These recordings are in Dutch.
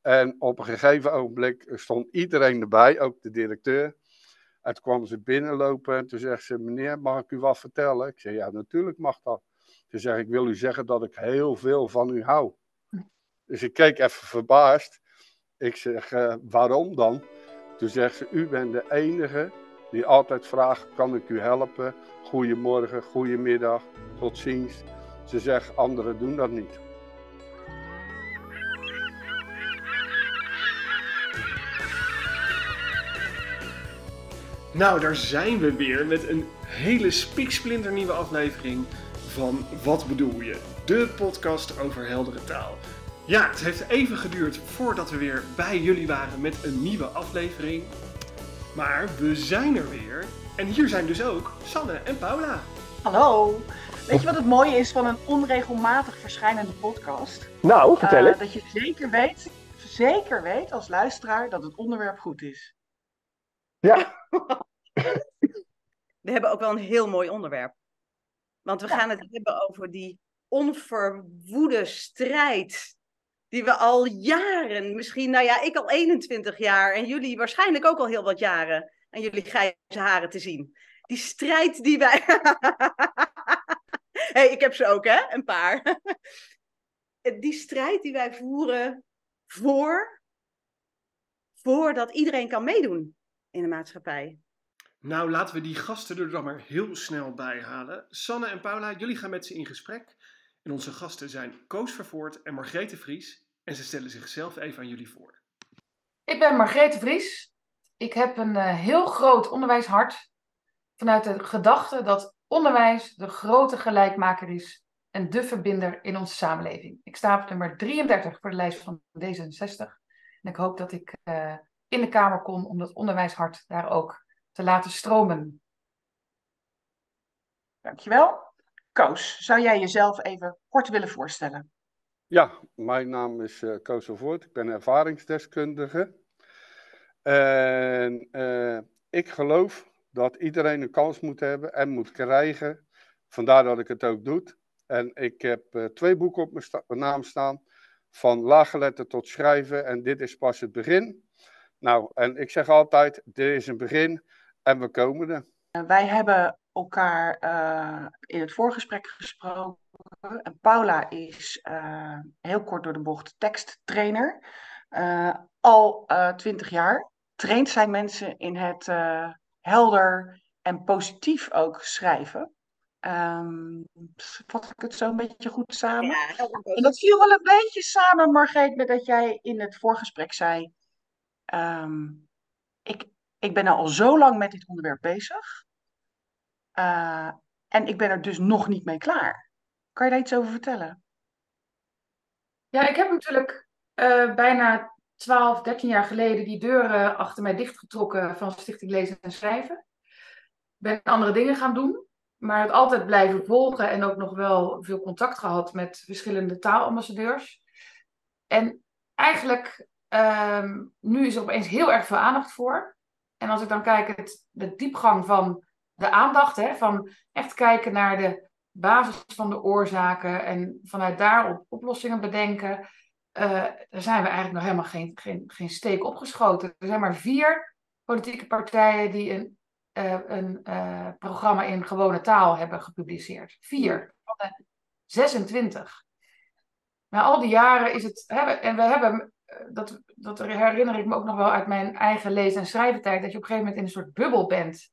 En op een gegeven ogenblik stond iedereen erbij, ook de directeur. En toen kwam ze binnenlopen en toen zegt ze, meneer, mag ik u wat vertellen? Ik zei, ja, natuurlijk mag dat. Ze zegt, ik wil u zeggen dat ik heel veel van u hou. Dus ik keek even verbaasd. Ik zeg, uh, waarom dan? Toen zegt ze, u bent de enige die altijd vraagt, kan ik u helpen? Goedemorgen, goedemiddag, tot ziens. Ze zegt, anderen doen dat niet. Nou, daar zijn we weer met een hele nieuwe aflevering van Wat bedoel je? De podcast over heldere taal. Ja, het heeft even geduurd voordat we weer bij jullie waren met een nieuwe aflevering. Maar we zijn er weer. En hier zijn dus ook Sanne en Paula. Hallo. Weet je wat het mooie is van een onregelmatig verschijnende podcast? Nou, vertel uh, Dat je zeker weet, zeker weet als luisteraar dat het onderwerp goed is. Ja. We hebben ook wel een heel mooi onderwerp. Want we gaan het hebben over die onverwoede strijd. Die we al jaren, misschien, nou ja, ik al 21 jaar en jullie waarschijnlijk ook al heel wat jaren aan jullie grijze haren te zien. Die strijd die wij. hey, ik heb ze ook, hè? Een paar. die strijd die wij voeren voor. voordat iedereen kan meedoen in de maatschappij. Nou, laten we die gasten er dan maar heel snel bij halen. Sanne en Paula, jullie gaan met ze in gesprek. En onze gasten zijn Koos Vervoort en Margrethe Vries. En ze stellen zichzelf even aan jullie voor. Ik ben Margrethe Vries. Ik heb een uh, heel groot onderwijshart. Vanuit de gedachte dat onderwijs de grote gelijkmaker is en de verbinder in onze samenleving. Ik sta op nummer 33 voor de lijst van D66. En ik hoop dat ik uh, in de Kamer kom om dat onderwijshart daar ook te laten stromen. Dankjewel. Koos, zou jij jezelf even kort willen voorstellen? Ja, mijn naam is uh, Koos Voort. Ik ben ervaringsdeskundige. En uh, ik geloof dat iedereen een kans moet hebben en moet krijgen. Vandaar dat ik het ook doe. En ik heb uh, twee boeken op mijn, mijn naam staan. Van laaggeletterd tot schrijven. En dit is pas het begin. Nou, en ik zeg altijd, dit is een begin en we komen er. Eh, wij hebben elkaar uh, in het voorgesprek gesproken. En Paula is uh, heel kort door de bocht teksttrainer. Uh, al twintig jaar traint zij mensen in het helder en positief ook schrijven. Um, vat ik het zo een beetje goed samen? Ja, en dat viel wel een beetje samen, Margreet, met dat jij in het voorgesprek zei. Um, ik, ben al zo lang met dit onderwerp bezig. Uh, en ik ben er dus nog niet mee klaar. Kan je daar iets over vertellen? Ja, ik heb natuurlijk uh, bijna 12, 13 jaar geleden die deuren achter mij dichtgetrokken van Stichting Lezen en Schrijven. Ben andere dingen gaan doen, maar het altijd blijven volgen en ook nog wel veel contact gehad met verschillende taalambassadeurs. En eigenlijk, um, nu is er opeens heel erg veel aandacht voor. En als ik dan kijk, het, de diepgang van de aandacht, hè, van echt kijken naar de basis van de oorzaken en vanuit daar oplossingen bedenken, uh, daar zijn we eigenlijk nog helemaal geen, geen, geen steek opgeschoten. Er zijn maar vier politieke partijen die een, uh, een uh, programma in gewone taal hebben gepubliceerd. Vier van de 26. Na al die jaren is het. Hè, en we hebben dat, dat herinner ik me ook nog wel uit mijn eigen lezen- en schrijventijd, dat je op een gegeven moment in een soort bubbel bent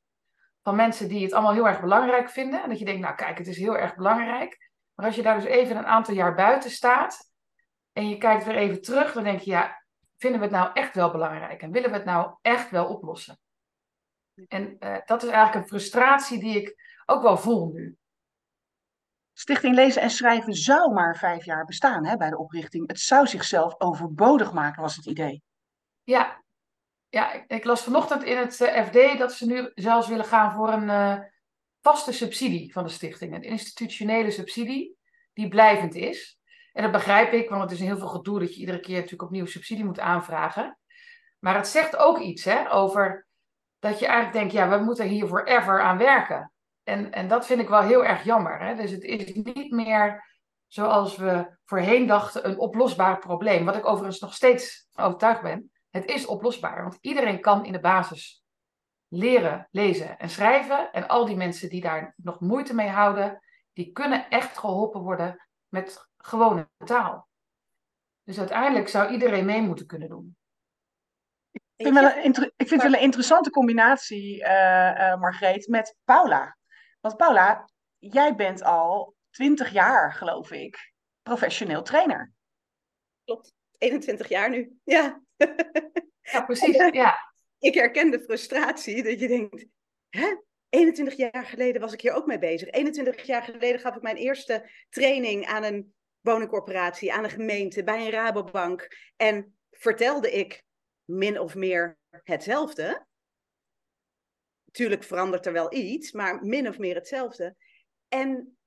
van mensen die het allemaal heel erg belangrijk vinden. En dat je denkt, nou kijk, het is heel erg belangrijk. Maar als je daar dus even een aantal jaar buiten staat en je kijkt weer even terug, dan denk je, ja, vinden we het nou echt wel belangrijk? En willen we het nou echt wel oplossen? En uh, dat is eigenlijk een frustratie die ik ook wel voel nu. Stichting Lezen en Schrijven zou maar vijf jaar bestaan hè, bij de oprichting. Het zou zichzelf overbodig maken, was het idee. Ja, ja ik, ik las vanochtend in het eh, FD dat ze nu zelfs willen gaan voor een uh, vaste subsidie van de stichting. Een institutionele subsidie die blijvend is. En dat begrijp ik, want het is heel veel gedoe dat je iedere keer natuurlijk opnieuw subsidie moet aanvragen. Maar het zegt ook iets hè, over dat je eigenlijk denkt, ja, we moeten hier forever aan werken. En, en dat vind ik wel heel erg jammer. Hè? Dus het is niet meer zoals we voorheen dachten een oplosbaar probleem. Wat ik overigens nog steeds overtuigd ben. Het is oplosbaar, want iedereen kan in de basis leren, lezen en schrijven. En al die mensen die daar nog moeite mee houden, die kunnen echt geholpen worden met gewone taal. Dus uiteindelijk zou iedereen mee moeten kunnen doen. Ik vind, wel een, ik vind wel een interessante combinatie, uh, uh, Margreet, met Paula. Want Paula, jij bent al 20 jaar, geloof ik, professioneel trainer. Klopt, 21 jaar nu. Ja, ja precies. Ja. Ik herken de frustratie dat je denkt, hè? 21 jaar geleden was ik hier ook mee bezig. 21 jaar geleden gaf ik mijn eerste training aan een woningcorporatie, aan een gemeente, bij een Rabobank. En vertelde ik min of meer hetzelfde. Tuurlijk verandert er wel iets, maar min of meer hetzelfde. En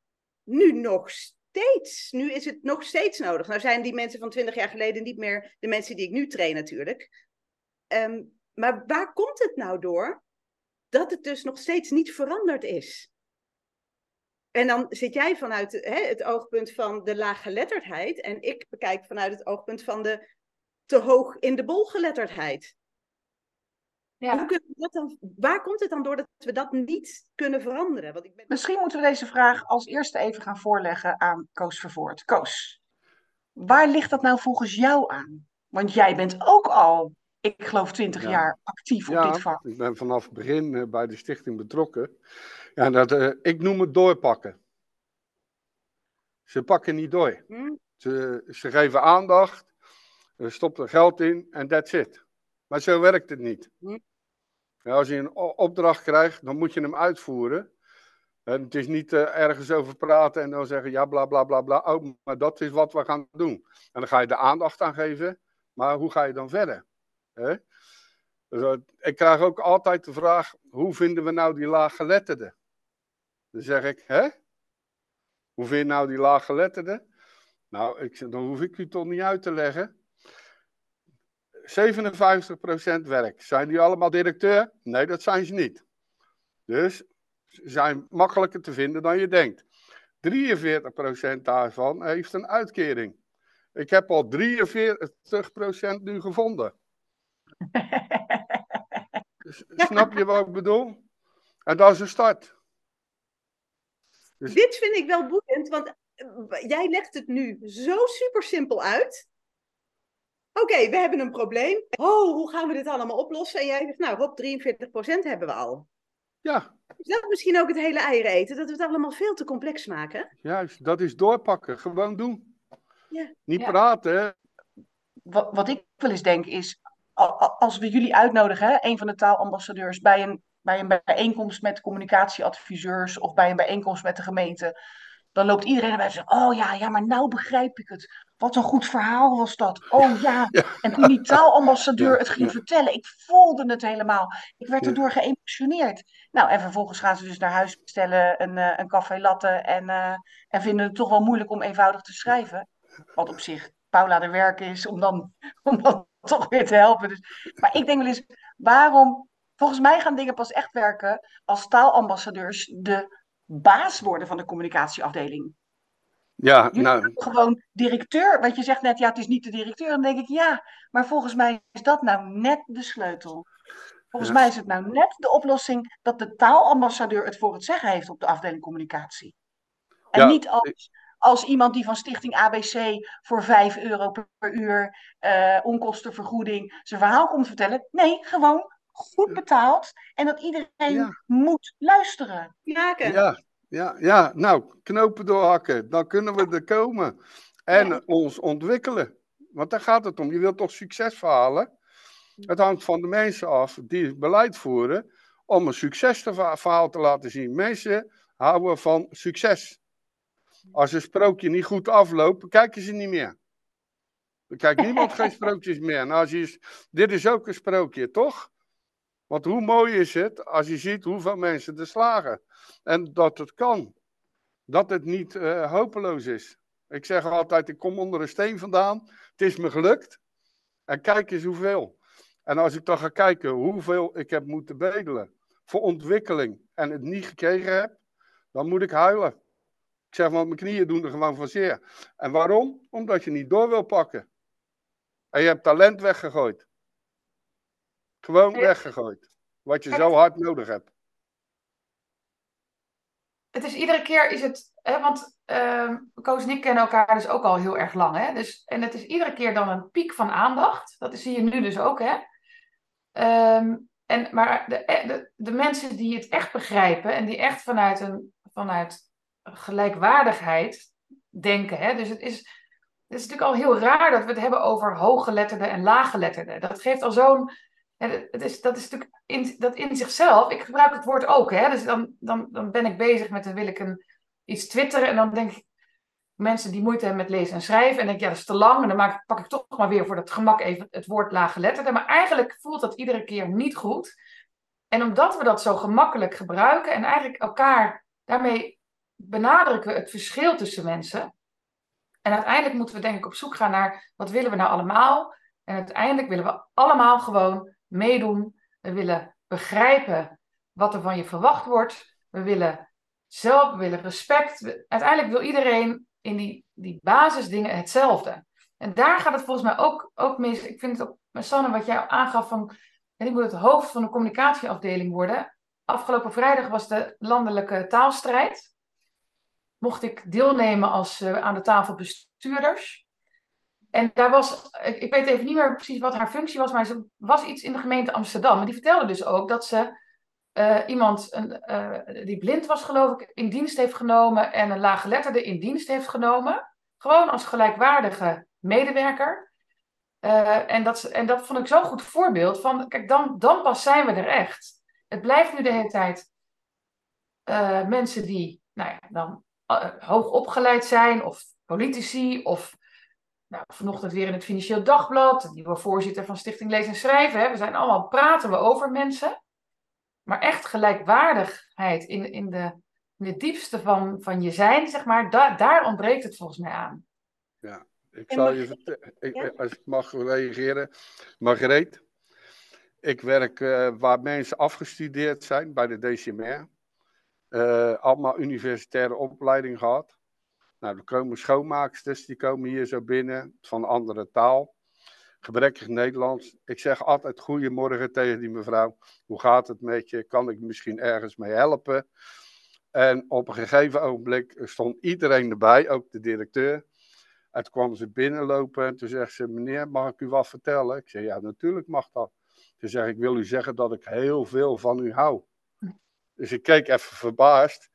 nu nog steeds. Nu is het nog steeds nodig. Nou zijn die mensen van 20 jaar geleden niet meer de mensen die ik nu train natuurlijk. Ehm, maar waar komt het nou door? Dat het dus nog steeds niet veranderd is. En dan zit jij vanuit hè, het oogpunt van de laaggeletterdheid. En ik bekijk vanuit het oogpunt van de te hoog in de bol geletterdheid. Ja. Hoe kunnen we dat dan, waar komt het dan door dat we dat niet kunnen veranderen? Want ik ben... Misschien moeten we deze vraag als eerste even gaan voorleggen aan Koos Vervoort. Koos, waar ligt dat nou volgens jou aan? Want jij bent ook al, ik geloof, twintig jaar actief op dit vak. Ik ben vanaf het begin uh, bij de stichting betrokken. Ja, dat, uh, ik noem het doorpakken. Ze pakken niet door. Hm? Ze, ze geven aandacht, stopt er geld in en that's it. Maar zo werkt het niet. Als je een opdracht krijgt, dan moet je hem uitvoeren. En het is niet uh, ergens over praten en dan zeggen, ja, bla bla bla bla. Oh, maar dat is wat we gaan doen. En dan ga je de aandacht aan geven. Maar hoe ga je dan verder? Dus, uh, ik krijg ook altijd de vraag, hoe vinden we nou die laaggeletterden? Dan zeg ik, hè? Hoe vind je nou die laaggeletterden? Nou, ik, dan hoef ik u toch niet uit te leggen. 57% werk. Zijn die allemaal directeur? Nee, dat zijn ze niet. Dus ze zijn makkelijker te vinden dan je denkt. 43% daarvan heeft een uitkering. Ik heb al 43% nu gevonden. Snap je wat ik bedoel? En dat is een start. Dus... Dit vind ik wel boeiend, want eh, jij legt het nu zo super simpel uit. Oké, we hebben een probleem. Oh, hoe gaan we dit allemaal oplossen? En jij zegt, nou Rob, 43% hebben we al. Ja. Is dat misschien ook het hele eieren eten? Dat we het allemaal veel te complex maken? Juist, dat is doorpakken. Gewoon doen. Ja. Niet praten. Wat, wat ik wel eens denk is, als we jullie uitnodigen, een van de taalambassadeurs, bij een, bij een bijeenkomst met communicatieadviseurs of bij een bijeenkomst met de gemeente, dan loopt iedereen erbij en zegt, oh ja, ja, maar nou begrijp ik het. Wat een goed verhaal was dat. Oh ja. En toen die taalambassadeur het ging vertellen, ik voelde het helemaal. Ik werd erdoor geëmotioneerd. Nou, en vervolgens gaan ze dus naar huis bestellen een, uh, een café latte en, uh, en vinden het toch wel moeilijk om eenvoudig te schrijven. Wat op zich Paula de werk is om dan, om dan toch weer te helpen. Dus, maar ik denk wel eens, waarom... Volgens mij gaan dingen pas echt werken als taalambassadeurs de baas worden van de communicatieafdeling. Ja, nou. Gewoon directeur, want je zegt net, ja, het is niet de directeur. Dan denk ik, ja, maar volgens mij is dat nou net de sleutel. Volgens mij is het nou net de oplossing dat de taalambassadeur het voor het zeggen heeft op de afdeling communicatie. En niet als, als iemand die van Stichting ABC voor 5 euro per uur uh, onkostenvergoeding zijn verhaal komt vertellen. Nee, gewoon goed betaald en dat iedereen moet luisteren. Ja, ja, ja, ja, nou, knopen doorhakken, dan kunnen we er komen. En ons ontwikkelen. Want daar gaat het om. Je wilt toch succesverhalen? Het hangt van de mensen af die beleid voeren om een succesverhaal te laten zien. Mensen houden van succes. Als een sprookje niet goed afloopt, kijken ze niet meer. Dan kijkt niemand geen sprookjes meer. Nou, als je, dit is ook een sprookje, toch? Want hoe mooi is het als je ziet hoeveel mensen er slagen. En dat het kan. Dat het niet uh, hopeloos is. Ik zeg altijd, ik kom onder een steen vandaan. Het is me gelukt. En kijk eens hoeveel. En als ik dan ga kijken hoeveel ik heb moeten bedelen voor ontwikkeling en het niet gekregen heb, dan moet ik huilen. Ik zeg, want mijn knieën doen er gewoon van zeer. En waarom? Omdat je niet door wil pakken. En je hebt talent weggegooid. Gewoon weggegooid. Wat je zo hard nodig hebt. het is iedere keer is het, hè, want ehm Koos en ik kennen elkaar dus ook al heel erg lang. Hè? Dus, en het is iedere keer dan een piek van aandacht. Dat zie je nu dus ook. Hè? Ehm, en, maar de, de, de mensen die het echt begrijpen en die echt vanuit, een, vanuit gelijkwaardigheid denken. Hè? Dus het is, het is natuurlijk al heel raar dat we het hebben over hooggeletterden en laaggeletterden. Dat geeft al zo'n. Het is, dat is natuurlijk in, dat in zichzelf. Ik gebruik het woord ook. Hè? Dus dan, dan, dan ben ik bezig met dan wil ik een, iets twitteren. En dan denk ik mensen die moeite hebben met lezen en schrijven. En denk ik, ja, dat is te lang. En dan maak, pak ik toch maar weer voor dat gemak even het woord laaggeletterde. Maar eigenlijk voelt dat iedere keer niet goed. En omdat we dat zo gemakkelijk gebruiken en eigenlijk elkaar daarmee benadrukken we het verschil tussen mensen. En uiteindelijk moeten we denk ik op zoek gaan naar wat willen we nou allemaal. En uiteindelijk willen we allemaal gewoon meedoen. We willen begrijpen wat er van je verwacht wordt. We willen zelf, we willen respect. Uiteindelijk wil iedereen in die, die basisdingen hetzelfde. En daar gaat het volgens mij ook, ook mis. Ik vind het ook, Sanne, wat jij aangaf van... En ik moet het hoofd van de communicatieafdeling worden. Afgelopen vrijdag was de landelijke taalstrijd. Mocht ik deelnemen als, eh, aan de tafel bestuurders. En daar was, ik, weet even niet meer precies wat haar functie was, maar ze was iets in de gemeente Amsterdam. En die vertelde dus ook dat ze eh, iemand een, eh, die blind was, geloof ik, in dienst heeft genomen en een laaggeletterde in dienst heeft genomen. Gewoon als gelijkwaardige medewerker. Eh, en, dat, en dat vond ik zo'n goed voorbeeld van, kijk, dan, dan pas zijn we er echt. Het blijft nu de hele tijd mensen die, nou ja, dan hoog opgeleid zijn, of politici, of nou, vanochtend weer in het Financieel Dagblad, de nieuwe voorzitter van Stichting Lezen en Schrijven. Hè. We zijn allemaal, praten we over mensen. Maar echt gelijkwaardigheid in, in, de, in het diepste van, van je zijn, zeg maar, da- daar ontbreekt het volgens mij aan. Ik En zal mag je ik- vertellen, ik- Ja. als ik mag reageren. Margreet, ik werk eh, waar mensen afgestudeerd zijn bij de DCMR. Eh, allemaal universitaire opleiding gehad. Nou, er komen schoonmaaksters, die komen hier zo binnen van andere taal. Gebrekkig Nederlands. Ik zeg altijd goedemorgen tegen die mevrouw. Hoe gaat het met je? Kan ik misschien ergens mee helpen? En op een gegeven ogenblik stond iedereen erbij, ook de directeur. En toen kwam ze binnenlopen en toen zegt ze, meneer, mag ik u wat vertellen? Ik zei, ja, natuurlijk mag dat. Ze zegt, ik wil u zeggen dat ik heel veel van u hou. Dus ik keek even verbaasd.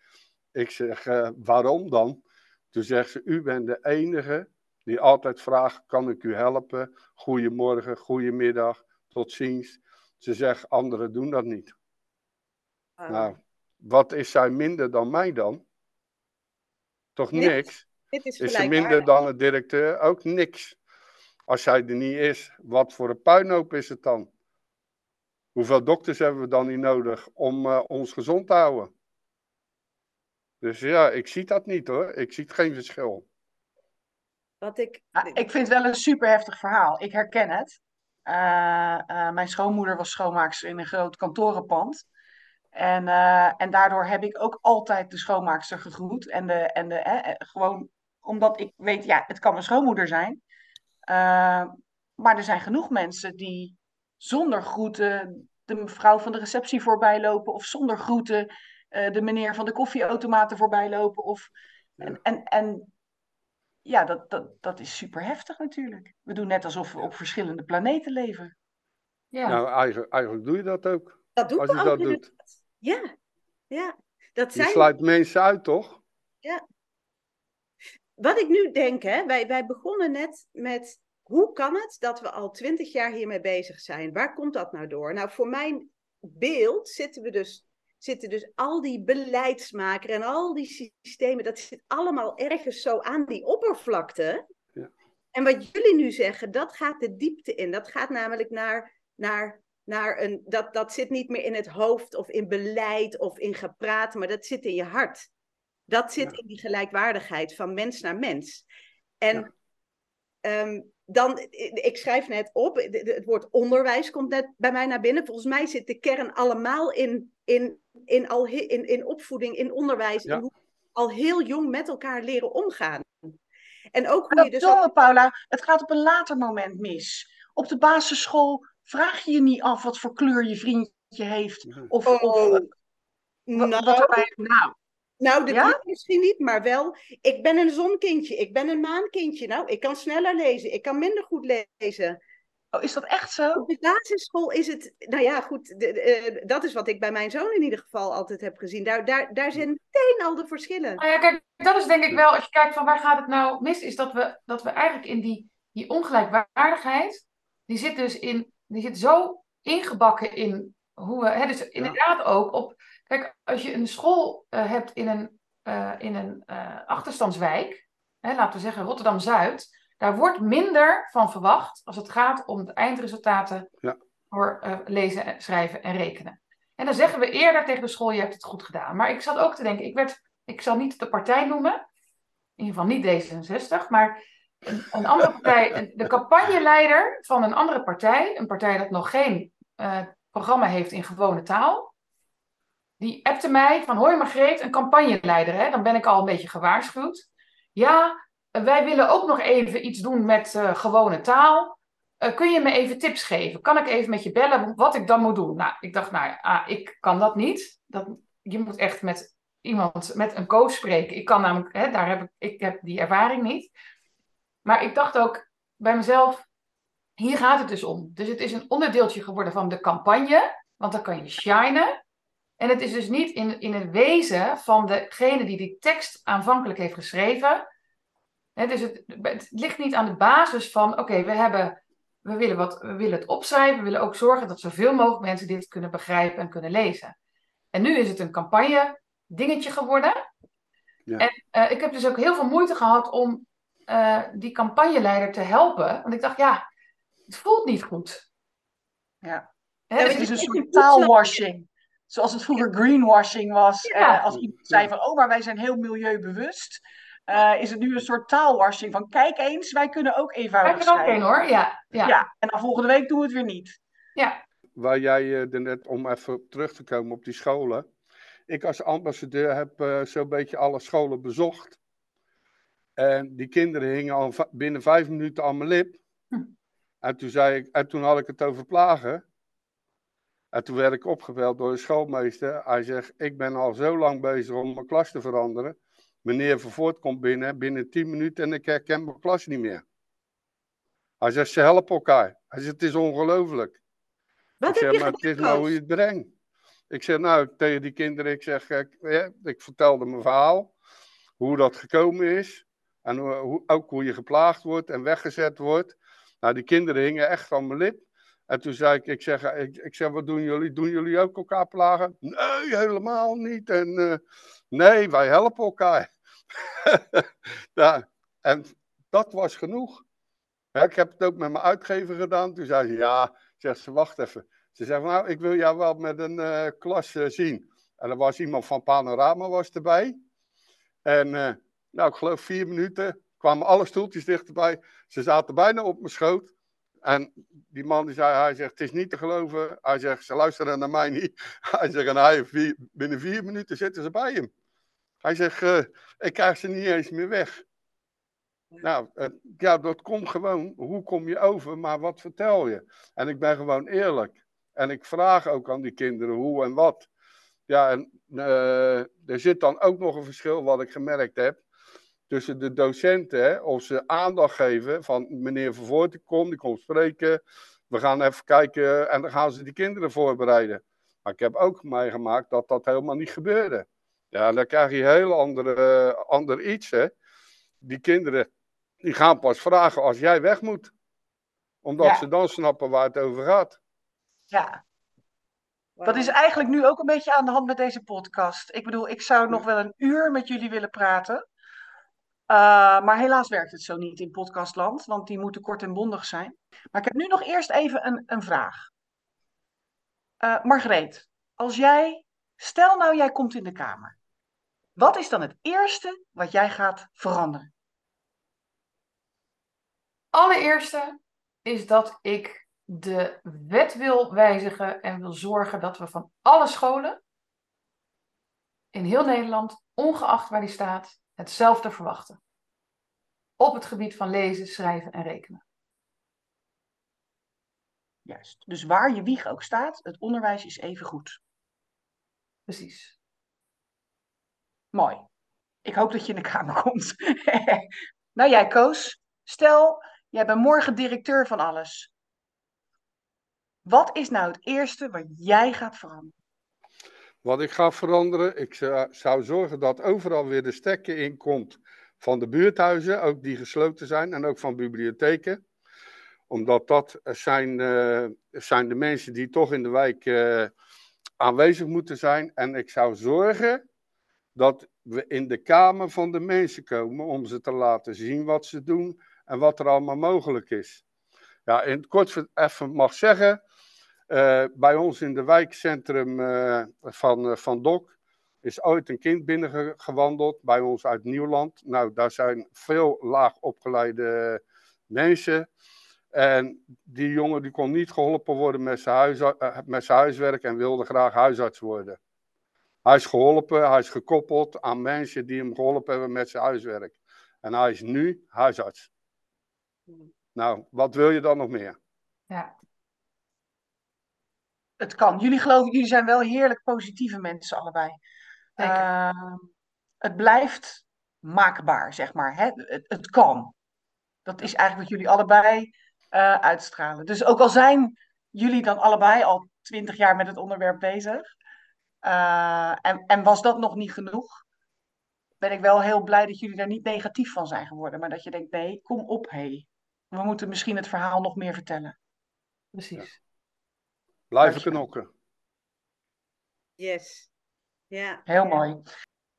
Ik zeg, eh, waarom dan? Toen zegt ze, u bent de enige die altijd vraagt, kan ik u helpen? Goedemorgen, goedemiddag, tot ziens. Ze zegt, anderen doen dat niet. Ah, Nou, wat is zij minder dan mij dan? Toch Niks. dit is Is ze minder dan een directeur? Ook niks. Als zij er niet is, wat voor een puinhoop is het dan? Hoeveel dokters hebben we dan niet nodig om eh, ons gezond te houden? Dus ja, ik zie dat niet hoor. Ik zie geen verschil. Wat ik, Ah, ik vind het wel een super heftig verhaal. Ik herken het. Eh, eh, mijn schoonmoeder was schoonmaakster in een groot kantorenpand. En, eh, en daardoor heb ik ook altijd de schoonmaakster gegroet. En de, en de, eh, gewoon omdat ik weet, ja, het kan mijn schoonmoeder zijn. Eh, maar er zijn genoeg mensen die zonder groeten de mevrouw van de receptie voorbij lopen. Of zonder groeten eh, de meneer van de koffieautomaten voorbij lopen. Of, en, en, en ja, dat, dat, dat is super heftig natuurlijk. We doen net alsof we op verschillende planeten leven. Ja. Nou, eigenlijk, eigenlijk doe je dat ook. dat doet Als je ook dat doet. Ja, ja. Dat Je zijn sluit mensen uit, toch? Wat ik nu denk, hè, wij, wij begonnen net met hoe kan het dat we al twintig jaar hiermee bezig zijn? Waar komt dat nou door? Nou, voor mijn beeld zitten we dus, zitten dus al die beleidsmaker en al die systemen, dat zit allemaal ergens zo aan die oppervlakte. Ja. En wat jullie nu zeggen, dat gaat de diepte in. Dat gaat namelijk naar, naar, naar een, dat, dat zit niet meer in het hoofd of in beleid of in gepraat, maar dat zit in je hart. Dat zit Ja. in die gelijkwaardigheid van mens naar mens. En Ja. ehm, dan, ik schrijf net op, het woord onderwijs komt net bij mij naar binnen. Volgens mij zit de kern allemaal in, in, in, al, in, in opvoeding, in onderwijs, Ja. in hoe al heel jong met elkaar leren omgaan. En ook hoe je dat dus domme, Paula, het gaat op een later moment mis. Op de basisschool vraag je je niet af wat voor kleur je vriendje heeft. Ja. Of, Oh, of eh, nou, wat erbij. Nou, nou, de Ja? misschien niet, maar wel. Ik ben een zonkindje, ik ben een maankindje. Nou, ik kan sneller lezen, ik kan minder goed lezen. Oh, is dat echt zo? Op de basisschool is het, nou ja, goed, de- de, eh, dat is wat ik bij mijn zoon in ieder geval altijd heb gezien. Daar, daar, daar zijn meteen al de verschillen. Nou ja, kijk, dat is denk ik wel, als je kijkt van waar gaat het nou mis, is dat we, dat we eigenlijk in die, die ongelijkwaardigheid, die zit dus in, die zit zo ingebakken in hoe we, hè, dus inderdaad ook op, kijk, als je een school eh, hebt in een, eh, in een eh, achterstandswijk, hè, laten we zeggen Rotterdam-Zuid, daar wordt minder van verwacht als het gaat om de eindresultaten Ja. voor eh, lezen, en schrijven en rekenen. En dan zeggen we eerder tegen de school, je hebt het goed gedaan. Maar ik zat ook te denken, ik werd ik zal niet de partij noemen, in ieder geval niet D66, maar een, een andere partij, de campagneleider van een andere partij, een partij dat nog geen eh, programma heeft in gewone taal, die appte mij van, hoi Margreet, een campagneleider, hè? dan ben ik al een beetje gewaarschuwd. Ja, eh, wij willen ook nog even iets doen met eh, gewone taal. Eh, kun je me even tips geven? Kan ik even met je bellen wat ik dan moet doen? Nou, ik dacht, nou ah, ik kan dat niet. Dat, je moet echt met iemand, met een coach spreken. Ik kan namelijk, hè, daar heb ik, ik heb die ervaring niet. Maar ik dacht ook bij mezelf, hier gaat het dus om. Dus het is een onderdeeltje geworden van de campagne, want dan kan je shinen. En het is dus niet in, in het wezen van degene die die tekst aanvankelijk heeft geschreven. Dus het, het ligt niet aan de basis van, oké, we hebben we willen, wat, we willen het opschrijven. We willen ook zorgen dat zoveel mogelijk mensen dit kunnen begrijpen en kunnen lezen. En nu is het een campagne dingetje geworden. Ja. En eh, ik heb dus ook heel veel moeite gehad om eh, die campagneleider te helpen. Want ik dacht, ja, het voelt niet goed. Ja. Dus Het is een soort taalwashing. Zoals het vroeger greenwashing was. Ja. Eh, als iemand zei van, oh, maar wij zijn heel milieubewust. Eh, is het nu een soort taalwashing van, kijk eens, wij kunnen ook Kijk eenvoudig er ook schrijven. een hoor, ja. ja. Ja. en dan volgende week doen we het weer niet. ja. Waar jij er net, om even terug te komen op die scholen. Ik als ambassadeur heb eh, zo'n beetje alle scholen bezocht. En die kinderen hingen al binnen vijf minuten aan mijn lip. Hm. En toen, zei ik, en toen had ik het over plagen. En toen werd ik opgebeld door de schoolmeester. Hij zegt, ik ben al zo lang bezig om mijn klas te veranderen. Meneer Vervoort komt binnen, binnen tien minuten en ik herken mijn klas niet meer. Hij zegt, ze helpen elkaar. Hij zegt, het is ongelooflijk. Wat ik heb zeg, maar het is nou hoe je het brengt. Ik zeg, nou, tegen die kinderen, ik zeg, ja, ik vertelde mijn verhaal, hoe dat gekomen is. En hoe, hoe- ook hoe je geplaagd wordt en weggezet wordt. Nou, die kinderen hingen echt aan mijn lip. En toen zei ik, ik zeg, ik, ik zeg, wat doen jullie? Doen jullie ook elkaar plagen? Nee, helemaal niet. En eh, nee, wij helpen elkaar. en dat was genoeg. Ik heb het ook met mijn uitgever gedaan. Toen zei ze, ja, zegt ze, wacht even. Ze zegt, nou, ik wil jou wel met een eh, klas eh, zien. En er was iemand van Panorama was erbij. En eh, nou, ik geloof vier minuten kwamen alle stoeltjes dichterbij. Ze zaten bijna op mijn schoot. En die man die zei, hij zegt, het is niet te geloven. Hij zegt, ze luisteren naar mij niet. Hij zegt, en hij, binnen vier minuten zitten ze bij hem. Hij zegt, eh, ik krijg ze niet eens meer weg. Nou, eh, ja, dat komt gewoon. Hoe kom je over, maar wat vertel je? En ik ben gewoon eerlijk. En ik vraag ook aan die kinderen hoe en wat. Ja, en eh, er zit dan ook nog een verschil wat ik gemerkt heb. Tussen de docenten, hè, of ze aandacht geven van meneer Vervoort, die komt, die komt spreken. We gaan even kijken en dan gaan ze die kinderen voorbereiden. Maar ik heb ook meegemaakt dat dat helemaal niet gebeurde. Ja, dan krijg je een heel andere, ander iets, hè. Die kinderen, die gaan pas vragen als jij weg moet. Omdat Ja. ze dan snappen waar het over gaat. Ja, dat is eigenlijk nu ook een beetje aan de hand met deze podcast. Ik bedoel, ik zou nog wel een uur met jullie willen praten. Uh, maar helaas werkt het zo niet in podcastland, want die moeten kort en bondig zijn. Maar ik heb nu nog eerst even een, een vraag. Uh, Margreet, als jij, stel nou jij komt in de kamer. Wat is dan het eerste wat jij gaat veranderen? Allereerste is dat ik de wet wil wijzigen en wil zorgen dat we van alle scholen in heel Nederland, ongeacht waar die staat, hetzelfde verwachten. Op het gebied van lezen, schrijven en rekenen. Juist. Dus waar je wieg ook staat, het onderwijs is even goed. Precies. Mooi. Ik hoop dat je in de kamer komt. nou jij Koos, stel, jij bent morgen directeur van alles. Wat is nou het eerste wat jij gaat veranderen? Wat ik ga veranderen, ik zou, zorgen dat overal weer de stekker in komt van de buurthuizen, ook die gesloten zijn, en ook van bibliotheken. Omdat dat zijn, uh, zijn de mensen die toch in de wijk uh, aanwezig moeten zijn. En ik zou zorgen dat we in de kamer van de mensen komen om ze te laten zien wat ze doen en wat er allemaal mogelijk is. Ja, in het kort even mag zeggen, uh, bij ons in de wijkcentrum uh, van, uh, van Dok is ooit een kind binnengewandeld bij ons uit Nieuwland. Nou, daar zijn veel laag opgeleide mensen. En die jongen die kon niet geholpen worden met zijn, huis, met zijn huiswerk en wilde graag huisarts worden. Hij is geholpen, hij is gekoppeld aan mensen die hem geholpen hebben met zijn huiswerk. En hij is nu huisarts. Nou, wat wil je dan nog meer? Ja. Het kan. Jullie geloven, jullie zijn wel heerlijk positieve mensen allebei. Uh, het blijft maakbaar, zeg maar. Hè? Het, het, kan. Dat is eigenlijk wat jullie allebei uh, uitstralen. Dus ook al zijn jullie dan allebei al twintig jaar met het onderwerp bezig, uh, en, en was dat nog niet genoeg? Ben ik wel heel blij dat jullie daar niet negatief van zijn geworden. Maar dat je denkt, nee, kom op, hé. Hey. We moeten misschien het verhaal nog meer vertellen. Precies. Ja. Blijven knokken. Yes. Ja. Heel mooi.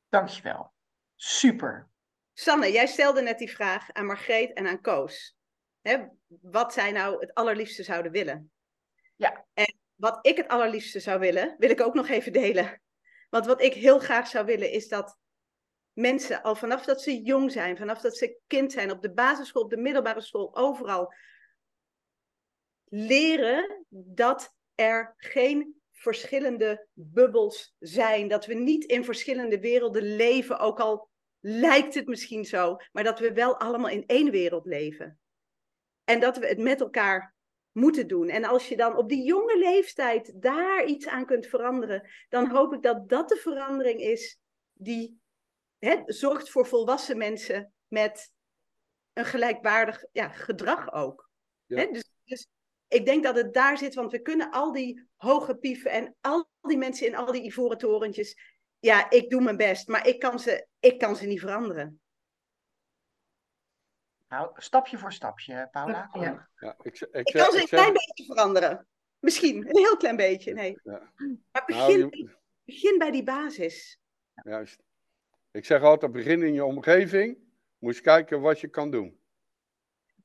Dankjewel. Super. Sanne, jij stelde net die vraag aan Margreet en aan Koos. Hè, wat zij nou het allerliefste zouden willen. Ja. En wat ik het allerliefste zou willen, wil ik ook nog even delen. Want wat ik heel graag zou willen is dat mensen al vanaf dat ze jong zijn, vanaf dat ze kind zijn, op de basisschool, op de middelbare school, overal, leren dat er geen verschillende bubbels zijn. Dat we niet in verschillende werelden leven, ook al lijkt het misschien zo, maar dat we wel allemaal in één wereld leven. En dat we het met elkaar moeten doen. En als je dan op die jonge leeftijd daar iets aan kunt veranderen, dan hoop ik dat dat de verandering is die hè, zorgt voor volwassen mensen met een gelijkwaardig ja, gedrag ook. Ja. Hè, dus, dus ik denk dat het daar zit, want we kunnen al die hoge pieven en al die mensen in al die ivoren torentjes. Ja, ik doe mijn best, maar ik kan ze, ik kan ze niet veranderen. Nou, stapje voor stapje, Paula. Ja. Ja, ik, ik, Ik kan ze een klein beetje veranderen. Misschien, een heel klein beetje. Nee. Ja. Maar Nou, begin, je- begin bij die basis. Juist. Ik zeg altijd, begin in je omgeving. Moet je kijken wat je kan doen.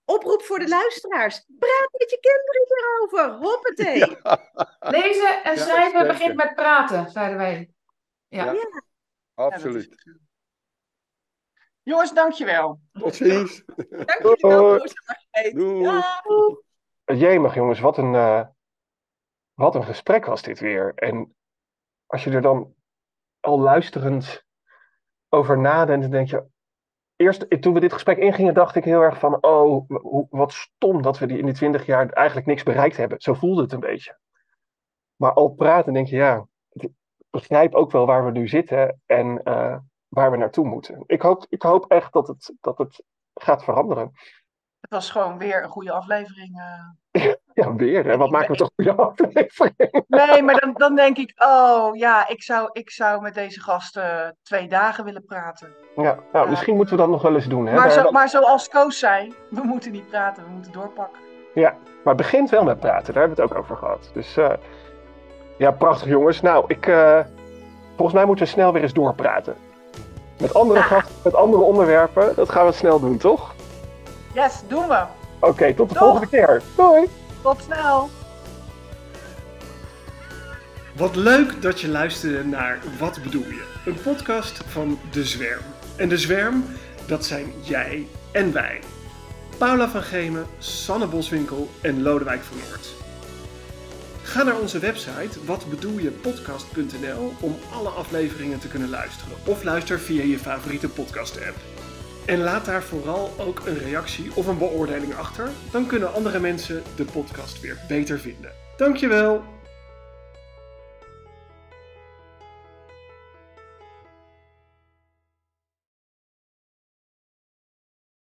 Oproep voor de luisteraars. Praat met je kinderen hierover. Hoppatee. Lezen en Ja, schrijven begint met praten, zeiden wij. Ja. Ja. Ja, Absoluut. Jongens, dankjewel. Tot ziens. Dank jullie wel. Ja. Jemig jongens, wat een, eh, wat een gesprek was dit weer. En als je er dan al luisterend over nadenkt, dan denk je... Eerst, toen we dit gesprek ingingen, dacht ik heel erg van... Oh, wat stom dat we die in die twintig jaar eigenlijk niks bereikt hebben. Zo voelde het een beetje. Maar al praten denk je, ja... Ik begrijp ook wel waar we nu zitten en eh, waar we naartoe moeten. Ik hoop, ik hoop echt dat het, dat het gaat veranderen. Het was gewoon weer een goede aflevering. eh. Ja, weer. En wat maakt het toch een goede aflevering? Nee, maar dan, dan denk ik, oh ja, ik zou, ik zou met deze gasten twee dagen willen praten. Ja, nou, misschien moeten we dat nog wel eens doen. Hè? Maar, zo, maar zoals Koos zei, we moeten niet praten, we moeten doorpakken. Ja, maar het begint wel met praten. Daar hebben we het ook over gehad. Dus eh, ja, prachtig jongens. Nou, ik, eh, volgens mij moeten we snel weer eens doorpraten. Met andere gasten, met andere onderwerpen. Dat gaan we snel doen, toch? Yes, doen we. Oké, tot de volgende keer. Doei! Tot snel. Wat leuk dat je luisterde naar Wat bedoel je? Een podcast van De Zwerm. En De Zwerm, dat zijn jij en wij. Paula van Gemen, Sanne Boswinkel en Lodewijk van Noord. Ga naar onze website watbedoeljepodcast.nl om alle afleveringen te kunnen luisteren. Of luister via je favoriete podcast app. En laat daar vooral ook een reactie of een beoordeling achter. Dan kunnen andere mensen de podcast weer beter vinden. Dankjewel!